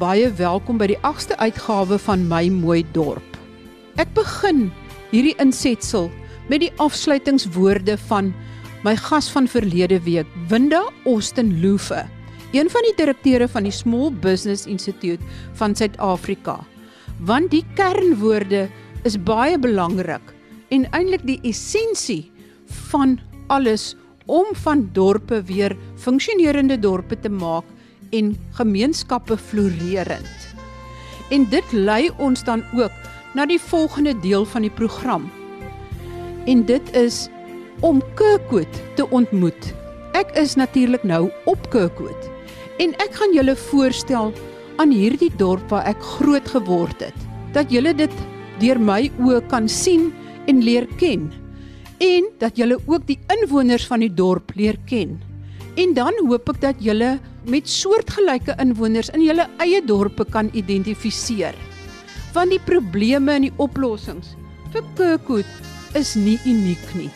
Baie welkom by die 8ste uitgawe van My Mooi Dorp. Ek begin hierdie insetsel met die afsluitingswoorde van my gas van verlede week, Winda Austin Loofe, een van die direkteure van die Small Business Institute van Suid-Afrika. Want die kernwoorde is baie belangrik en eintlik die essensie van alles om van dorpe weer funksionerende dorpe te maak en gemeenskappe floreerend. En dit lei ons dan ook na die volgende deel van die program. En dit is om Kirkwood te ontmoet. Ek is natuurlik nou op Kirkwood en ek gaan julle voorstel aan hierdie dorp waar ek groot geword het. Dat julle dit deur my oë kan sien en leer ken en dat julle ook die inwoners van die dorp leer ken. En dan hoop ek dat julle met soortgelyke inwoners in julle eie dorpe kan identifiseer. Want die probleme en die oplossings vir Kirkwood is nie uniek nie.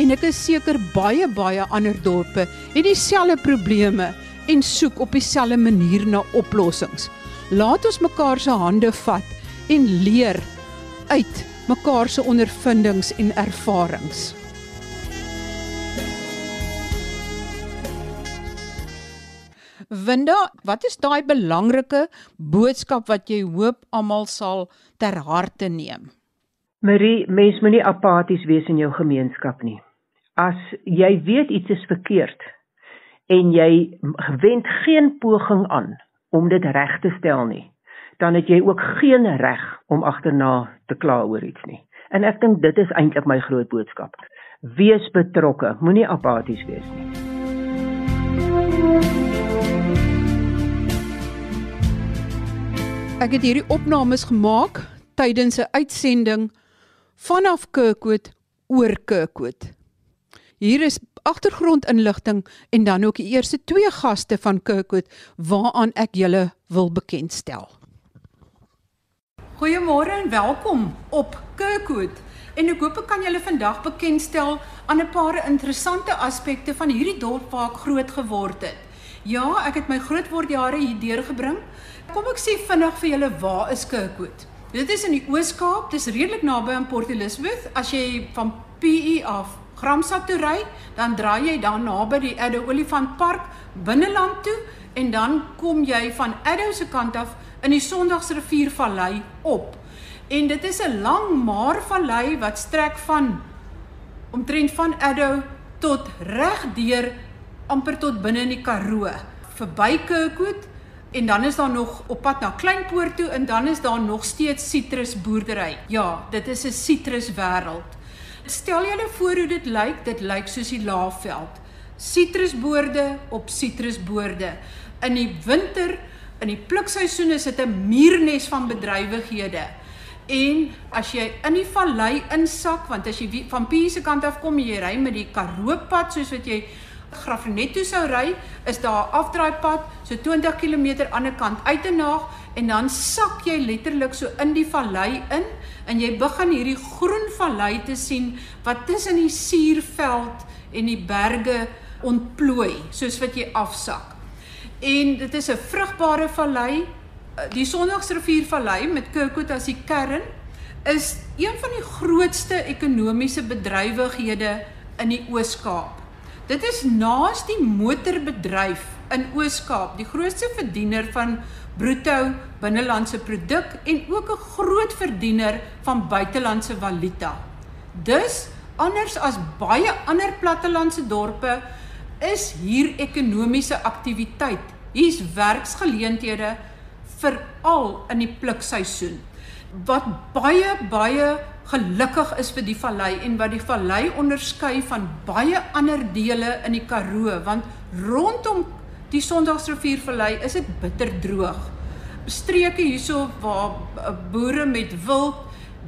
En ek is seker baie baie ander dorpe het dieselfde probleme en soek op dieselfde manier na oplossings. Laat ons mekaar se hande vat en leer uit mekaar se ondervindings en ervarings. Winda, wat is daai belangrike boodskap wat jy hoop almal sal ter harte neem? Marie, mens moenie apaties wees in jou gemeenskap nie. As jy weet iets is verkeerd en jy wend geen poging aan om dit reg te stel nie, dan het jy ook geen reg om agterna te kla oor iets nie. En ek dink dit is eintlik my groot boodskap. Wees betrokke, moenie apaties wees nie. Ek het hierdie opnames gemaak tydens 'n uitsending vanaf Kirkwood oor Kirkwood. Hier is agtergrondinligting en dan ook die eerste twee gaste van Kirkwood waaraan ek julle wil bekendstel. Goeiemôre en welkom op Kirkwood. En ek hoop ek kan julle vandag bekendstel aan 'n paar interessante aspekte van hierdie dorp waar ek groot geword het. Ja, ek het my grootwordjare hier deurgebring. Kom ek sê vinnig vir julle waar is Kirkwood? Dit is in die Oos-Kaap, dis redelik naby aan Port Elizabeth. As jy van PE af Gramstad toe ry, dan draai jy dan naby die Addo Olifant Park binneland toe en dan kom jy van Addo se kant af in die Sondagsriviervallei op. En dit is 'n lang maar vallei wat strek van omtrent van Addo tot reg deur amper tot binne in die Karoo, verby Kirkwood en dan is daar nog op pad na Kleinpoort toe en dan is daar nog steeds sitrusboerdery. Ja, dit is 'n sitruswêreld. Stel julle voor hoe dit lyk, dit lyk soos die Laagveld. Sitrusboorde op sitrusboorde. In die winter, in die plukseisoen is dit 'n muurnes van bedrywighede. En as jy in die vallei insak, want as jy van Pie se kant af kom, jy ry met die Karoo pad soos wat jy Graafrenet toe sou ry, is daar 'n afdraaipad so 20 km aan die kant uit te naag en dan sak jy letterlik so in die vallei in en jy begin hierdie groen vallei te sien wat tussen die suurveld en die berge ontplooi soos wat jy afsak. En dit is 'n vrugbare vallei. Die Sondagsriviervallei met Kirkwood as die kern is een van die grootste ekonomiese bedrywighede in die Oos-Kaap. Dit is naas die motorbedryf in Oos-Kaap, die grootste verdiener van bruto binnelandse produk en ook 'n groot verdiener van buitelandse valuta. Dus anders as baie ander plattelandse dorpe is hier ekonomiese aktiwiteit. Hier's werksgeleenthede veral in die plukseisoen wat baie baie gelukkig is vir die vallei en wat die vallei onderskei van baie ander dele in die Karoo want rondom die Sondagsriviervallei is dit bitter droog. Streke hierso waar eh, boere met wild,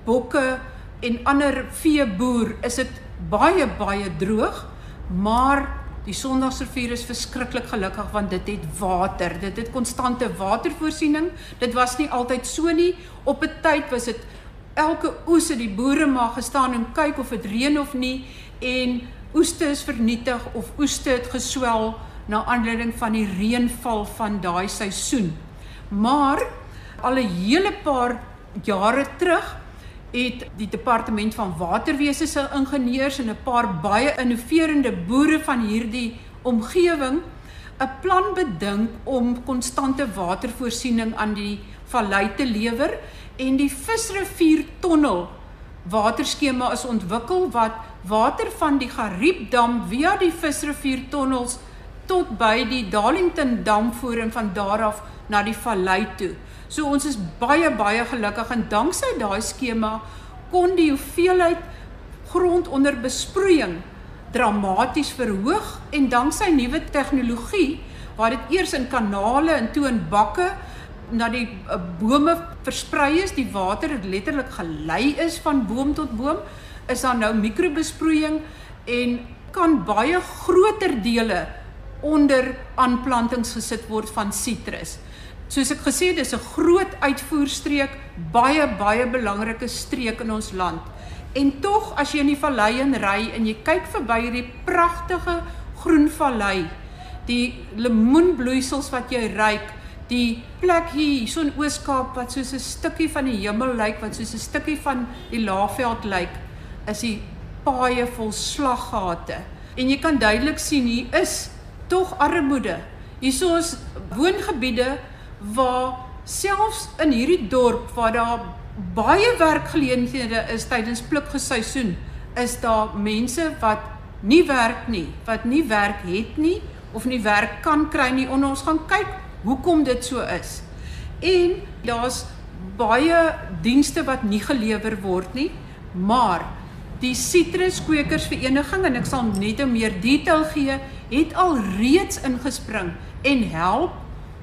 bokke en ander vee boer, is dit baie baie droog, maar die Sondagsrivier is verskriklik gelukkig want dit het water. Dit het konstante watervoorsiening. Dit was nie altyd so nie. Op 'n tyd was dit elke oes het die boere maar gestaan en kyk of dit reën of nie en oeste is vernietig of oeste het geswel na aanleiding van die reënval van daai seisoen. Maar al 'n hele paar jare terug het die departement van waterwese se ingenieurs en 'n paar baie innoverende boere van hierdie omgewing 'n plan bedink om konstante watervoorsiening aan die vallei te lewer en die Visrivier tonnel waterskema is ontwikkel wat water van die Gariepdam via die Visrivier tonnels tot by die Darlington dam voer en van daar af na die vallei toe. So ons is baie baie gelukkig en danksy daai skema kon die hoeveelheid grond onder besproeiing dramaties verhoog en danksy nuwe tegnologie waar dit eers in kanale en toe in bakke na die uh, bome versprei is, die water letterlik gelei is van boom tot boom, is daar nou mikrobesproeiing en kan baie groter dele onder aanplantings gesit word van sitrus. Soos ek gesê het, dis 'n groot uitvoerstreek, baie baie belangrike streek in ons land. En tog as jy in die vallei in ry en jy kyk verby hierdie pragtige groen vallei, die lemoenbloeisels wat jy ruik, die plek hier so in Oos-Kaap wat soos 'n stukkie van die hemel lyk, wat soos 'n stukkie van die Laagveld lyk, is die paaie vol slaggate. En jy kan duidelik sien hier is tog armoede. Hierso is woongebiede waar selfs in hierdie dorp waar daar baie werkgeleenthede is tydens plukgeseisoen, is daar mense wat nie werk nie, wat nie werk het nie of nie werk kan kry nie. Ons gaan kyk hoekom dit so is. En daar's baie dienste wat nie gelewer word nie, maar die sitruskwekersvereniging en ek sal net 'n meer detail gee, het al reeds ingespring en help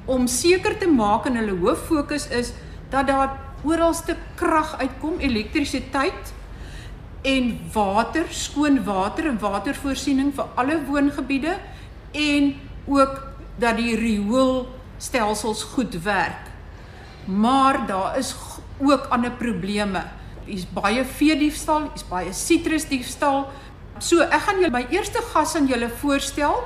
om seker te maak en hulle hoof fokus is dat daar oralste krag uitkom, elektrisiteit en water, skoon water en watervoorsiening vir alle woongebiede en ook dat die rioolstelsels goed werk. Maar daar is ook ander probleme. Hier's baie veediefstal, hier's baie sitrusdiefstal. So ek gaan julle my eerste gas aan julle voorstel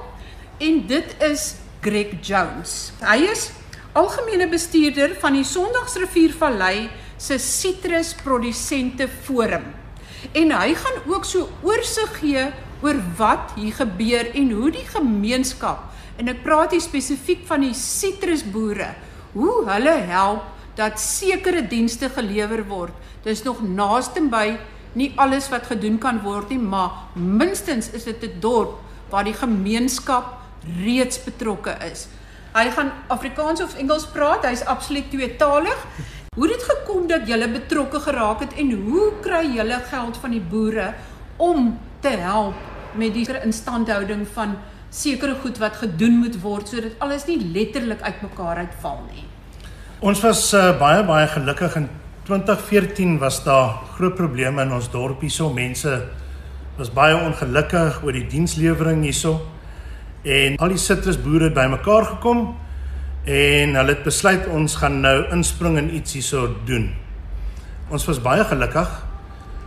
en dit is Greg Jones. Hy is algemene bestuurder van die Sondagsriviervallei se sitrusprodusente forum. En hy gaan ook so oorsig gee oor wat hier gebeur en hoe die gemeenskap en ek praat hier spesifiek van die sitrusboere, hoe hulle help dat sekere dienste gelewer word. Dis nog naaste by nie alles wat gedoen kan word nie, maar minstens is dit 'n dorp waar die gemeenskap reeds betrokke is. Hy gaan Afrikaans of Engels praat, hy's absoluut tweetalig. Hoe het dit gekom dat julle betrokke geraak het en hoe kry julle geld van die boere om te help met die instandhouding van sekere goed wat gedoen moet word sodat alles nie letterlik uitmekaar uitval nie. Ons was uh, baie baie gelukkig in 2014 was daar groot probleme in ons dorpie so mense was baie ongelukkig oor die dienslewering hierso en al die sitrusboere het bymekaar gekom en hulle het besluit ons gaan nou inspring en iets hierso doen. Ons was baie gelukkig.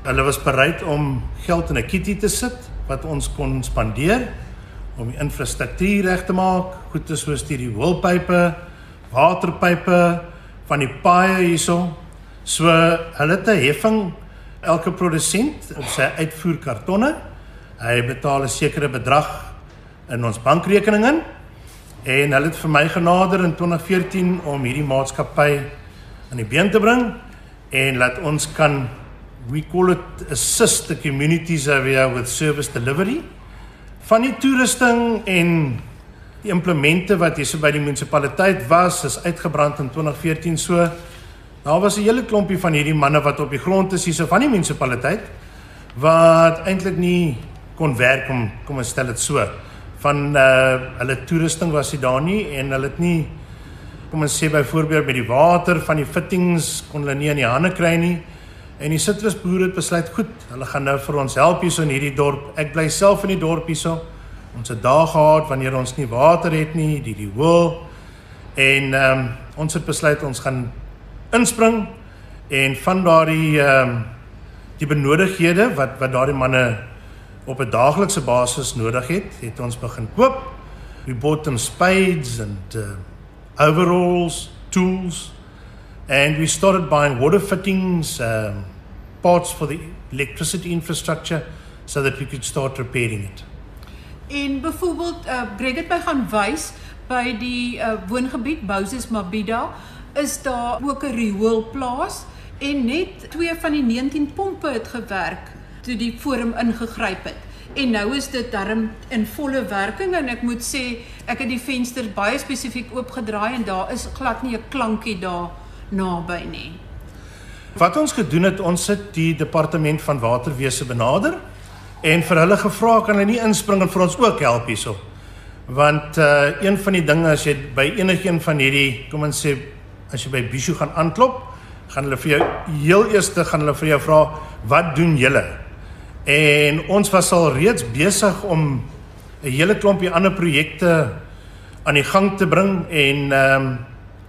Hulle was bereid om geld in 'n kitty te sit wat ons kon spandeer om die infrastruktuur reg te maak, goede soos die hoëpype, waterpype van die paaie hierso. So hulle het 'n heffing elke produsent op sy uitvoerkartonne. Hy betaal 'n sekere bedrag in ons bankrekening in en hulle het vir my genader in 2014 om hierdie maatskappy aan die been te bring en laat ons kan we call it assist the communities area with service delivery van die toerusting en die implemente wat hier so by die munisipaliteit was is uitgebrand in 2014 so daar was 'n hele klompie van hierdie manne wat op die grond is hier so van die munisipaliteit wat eintlik nie kon werk om kom ons stel dit so van uh hulle toerusting was dit daar nie en hulle het nie kom ons sê byvoorbeeld met die water van die fittings kon hulle nie in die hande kry nie en die sitrusboere het besluit goed hulle gaan nou vir ons help hierso in hierdie dorp. Ek bly self in die dorp hierso. Ons het dae gehad wanneer ons nie water het nie die die hoël. En ehm um, ons het besluit ons gaan inspring en van daardie ehm um, die benodighede wat wat daardie manne op 'n daaglikse basis nodig het, het ons begin koop. Bought them spades and uh, overalls, tools, and we started buying water fittings, um, parts for the electricity infrastructure, so that we could start repairing it. En byvoorbeeld uh Greg het my gaan wys by die uh woongebied Moses Mabida is daar ook 'n rioolplaas en net twee van die 19 pompe het gewerk toe die forum ingegryp het. En nou is dit darm in volle werking en ek moet sê ek het die vensters baie spesifiek oopgedraai en daar is glad nie 'n klankie daar naby nie. Wat ons gedoen het, ons het die departement van waterwese benader en vir hulle gevra kan hulle nie inspring en vir ons ook help hierso. Want uh een van die dinge as jy by enigiemand van hierdie kom ons sê as jy by Bishu gaan aanklop, gaan hulle vir jou heel eerste gaan hulle vir jou vra wat doen julle? En ons was al reeds besig om 'n hele klompie ander projekte aan die gang te bring en ehm um,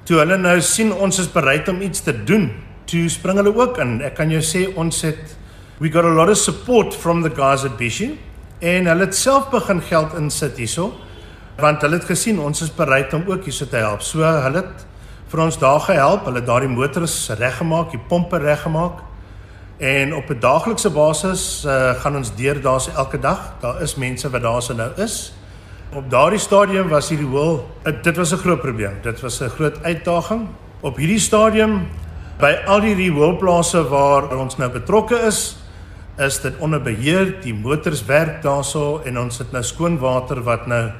toe hulle nou sien ons is bereid om iets te doen, toe spring hulle ook in. Ek kan jou sê ons het we got a lot of support from the guys at Bishu en hulle het self begin geld insit hierso want hulle het gesien ons is bereid om ook hierso te help. So hulle het vir ons daar gehelp. Hulle het daardie motors reggemaak, die pompe reggemaak. En op 'n daaglikse basis uh, gaan ons deur daar's elke dag. Daar is mense wat daarso nou is. Op daardie stadium was hierdie hoel, uh, dit was 'n groot probleem. Dit was 'n groot uitdaging. Op hierdie stadium by al die rioolplase waar ons nou betrokke is, is dit onder beheer. Die motors werk daarso en ons het nou skoon water wat nou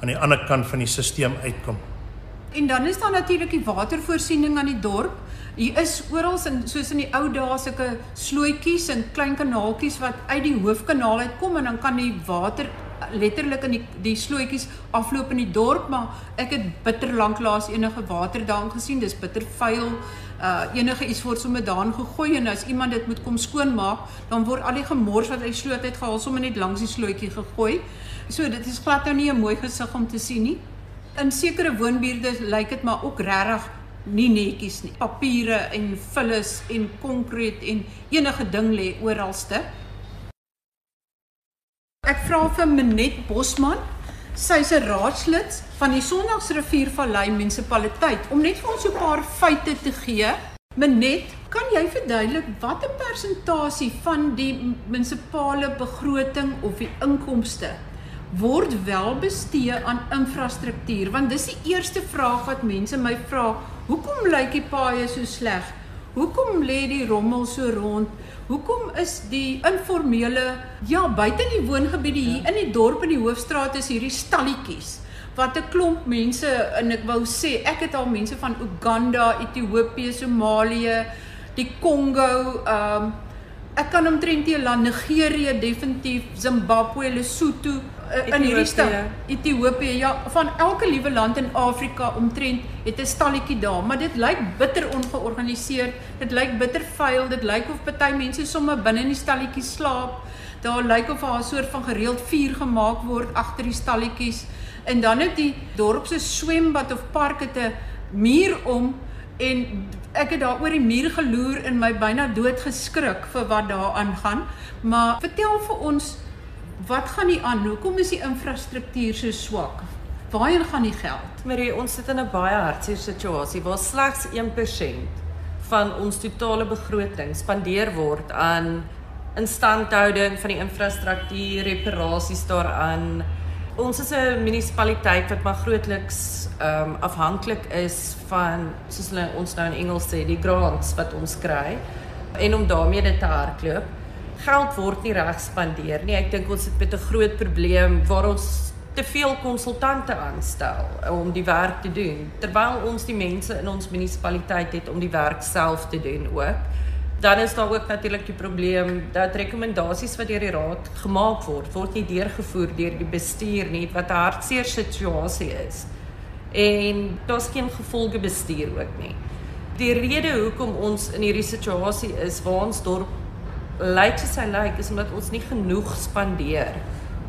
aan die ander kant van die stelsel uitkom. En dan is daar natuurlik die watervoorsiening aan die dorp. Hier is oral in soos in die ou dae sulke slootjies en klein kanaaltjies wat uit die hoofkanaal uitkom en dan kan die water letterlik in die die slootjies afloop in die dorp, maar ek het bitter lank laas enige water daarin gesien. Dis bitter vuil. Uh enige iets word sommer daarin gegooi en as iemand dit moet kom skoonmaak, dan word al die gemors wat uit die sloot uitgehaal sommer net langs die slootjie gegooi. So dit is glad nou nie 'n mooi gesig om te sien nie. In sekere woonbuurte lyk dit maar ook regtig nie netjies nie. Papiere en vullis en konkreet en enige ding lê oralste. Ek vra vir Menet Bosman. Sy's 'n raadslid van die Sondagsriviervallei munisipaliteit om net vir ons 'n paar feite te gee. Menet, kan jy verduidelik watter persentasie van die munisipale begroting of die inkomste word wel bestee aan infrastruktuur want dis die eerste vraag wat mense my vra hoekom lyk die paaie so sleg hoekom lê die rommel so rond? Hoekom is die informele ja buite in die woongebiede hier in die dorp in die hoofstraat is hierdie stalletjies. Wat 'n klomp mense en ek wou sê ek het al mense van Uganda, Ethiopië, Somalië, die Kongo, ehm um, ek kan omtrent die land Nigerië definitief, Zimbabwe, Lesotho in hierdie stad Ethiopië ja van elke liewe land in Afrika omtrent het 'n stalletjie daar maar dit lyk bitter ongeorganiseerd dit lyk bitter vuil dit lyk of party mense sommer binne in die stalletjie slaap. Daar lyk of daar 'n soort van gereeld vuur gemaak word agter die stalletjies. En dan het die dorp se swembad of park het 'n muur om en ek het daar oor die muur geloer en my byna dood geskrik vir wat daar aangaan. Maar vertel vir ons Wat gaan nie aan? Hoekom is die infrastruktuur so swak? Waarheen gaan die geld? Marie, ons sit in 'n baie hartseer situasie waar slegs 1% van ons totale begroting spandeer word aan instandhouding van die infrastruktuur, reparasies daaraan. Ons is 'n munisipaliteit wat maar grootliks ehm um, afhanklik is van soos hulle ons nou in Engels sê, die grants wat ons kry en om daarmee dit te hardloop geld word nie reg spandeer nie. Ek dink ons het met 'n groot probleem waar ons te veel konsultante aanstel om die werk te doen terwyl ons die mense in ons munisipaliteit het om die werk self te doen ook. Dan is daar ook natuurlik die probleem dat rekomendasies wat deur die raad gemaak word, word nie deurgevoer deur die bestuur nie wat 'n hartseer situasie is. En daar's geen gevolge bestuur ook nie. Die rede hoekom ons in hierdie situasie is waar ons dorp lyk soos hy lyk is omdat ons nie genoeg spandeer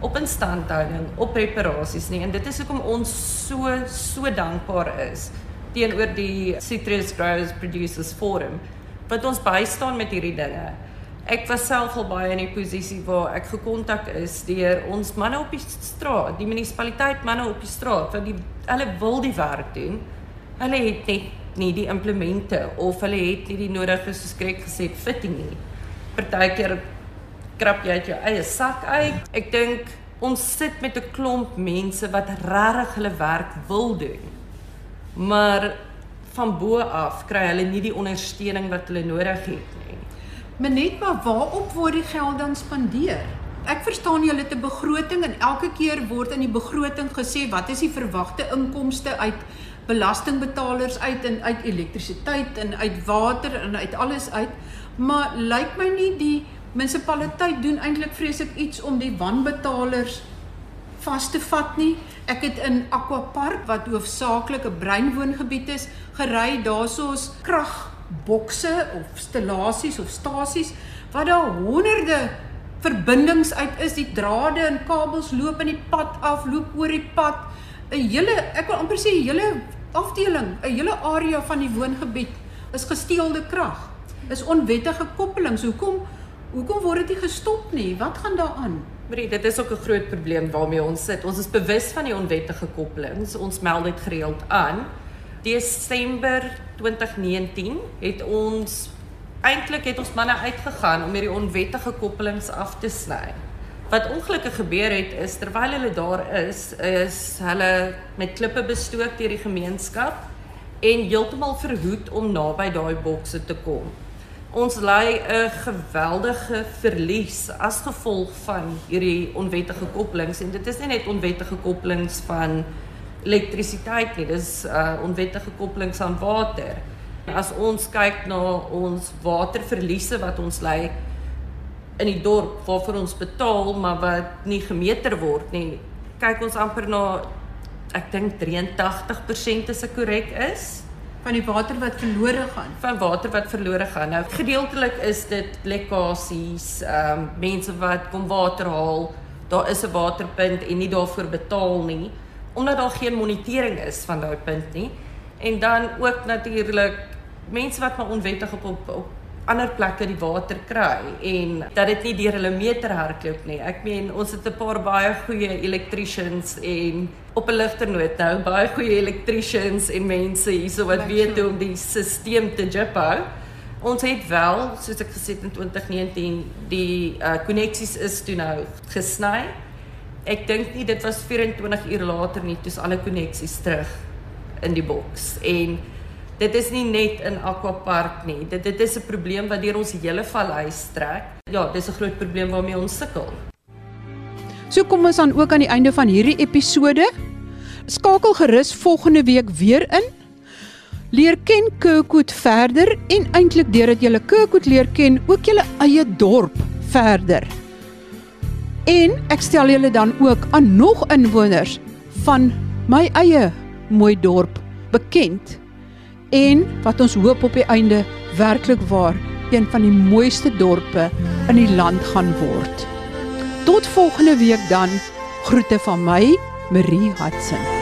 op instandhouding, op reparasies nie en dit is hoekom ons so so dankbaar is teenoor die Citrus Growers Producers Forum wat ons bystaan met hierdie dinge. Ek was self al baie in die posisie waar ek gekontak is deur ons manne op die straat, die munisipaliteit manne op die straat wat die hulle wil die werk doen. Hulle het net nie die implemente of hulle het nie die nodige soos ek gesê fitting nie. Partykeer krap jy uit jou eie sak uit. Ek dink ons sit met 'n klomp mense wat regtig hulle werk wil doen. Maar van bo af kry hulle nie die ondersteuning wat hulle nodig het nie. Menet maar waarop word die geld dan spandeer? Ek verstaan julle het 'n begroting en elke keer word in die begroting gesê wat is die verwagte inkomste uit belastingbetalers uit en uit elektrisiteit en uit water en uit alles uit. Maar lyk my nie die munisipaliteit doen eintlik vreeslik iets om die wanbetalers vas te vat nie. Ek het in Aquapark wat hoofsaaklik 'n breinwoongebied is, gery daarsoos kragbokse of stallasies of stasies wat daar honderde verbindings uit is, die drade en kabels loop in die pad af, loop oor die pad. 'n Hele, ek wil amper sê 'n hele afdeling, 'n hele area van die woongebied is gesteelde krag. Is onwettige koppelings. Hoekom hoekom word dit nie gestop nie? Wat gaan daaraan? Marie, dit is ook 'n groot probleem waarmee ons sit. Ons is bewus van die onwettige koppelings. Ons meld dit gereeld aan. Desember 2019 het ons eintlik het ons manne uitgegaan om hierdie onwettige koppelings af te sny. Wat ongelukkig gebeur het is terwyl hulle daar is, is hulle met klippe bestook deur die gemeenskap en heeltemal verhoed om naby daai bokse te kom ons ly 'n geweldige verlies as gevolg van hierdie onwettige koppelings en dit is nie net onwettige koppelings van elektrisiteit nie, dis uh onwettige koppelings aan water. As ons kyk na ons waterverliese wat ons ly in die dorp waarvoor ons betaal maar wat nie gemeter word nie, kyk ons amper na ek dink 83% is ek korrek is van die water wat verlore gaan. Van water wat verlore gaan. Nou gedeeltelik is dit lekkasies, ehm um, mense wat kom water haal, daar is 'n waterpunt en nie daarvoor betaal nie omdat daar geen monitering is van daai punt nie. En dan ook natuurlik mense wat maar onwettig op op, op ander plekke die water kry en dat dit nie deur hulle meter hardloop nie. Ek meen ons het 'n paar baie goeie electricians en op 'n ligter noot nou baie goeie electricians en mense hierso wat weet hoe om die stelsel te jiphou. Ons het wel, soos ek gesê het in 2019, die uh koneksies is toe nou gesny. Ek dink nie dit was 24 uur later nie, toe is alle koneksies terug in die boks en Dit is nie net in Aquapark nie. Dit dit is 'n probleem wat deur ons hele vallei strek. Ja, dis 'n groot probleem waarmee ons sukkel. So kom ons dan ook aan die einde van hierdie episode. Skakel gerus volgende week weer in. Leer ken Kirkwood verder en eintlik deurdat jy Kirkwood leer ken, ook jou eie dorp verder. En ek stel julle dan ook aan nog inwoners van my eie mooi dorp bekend en wat ons hoop op die einde werklik waar een van die mooiste dorpe in die land gaan word. Tot volgende week dan. Groete van my, Marie Hudson.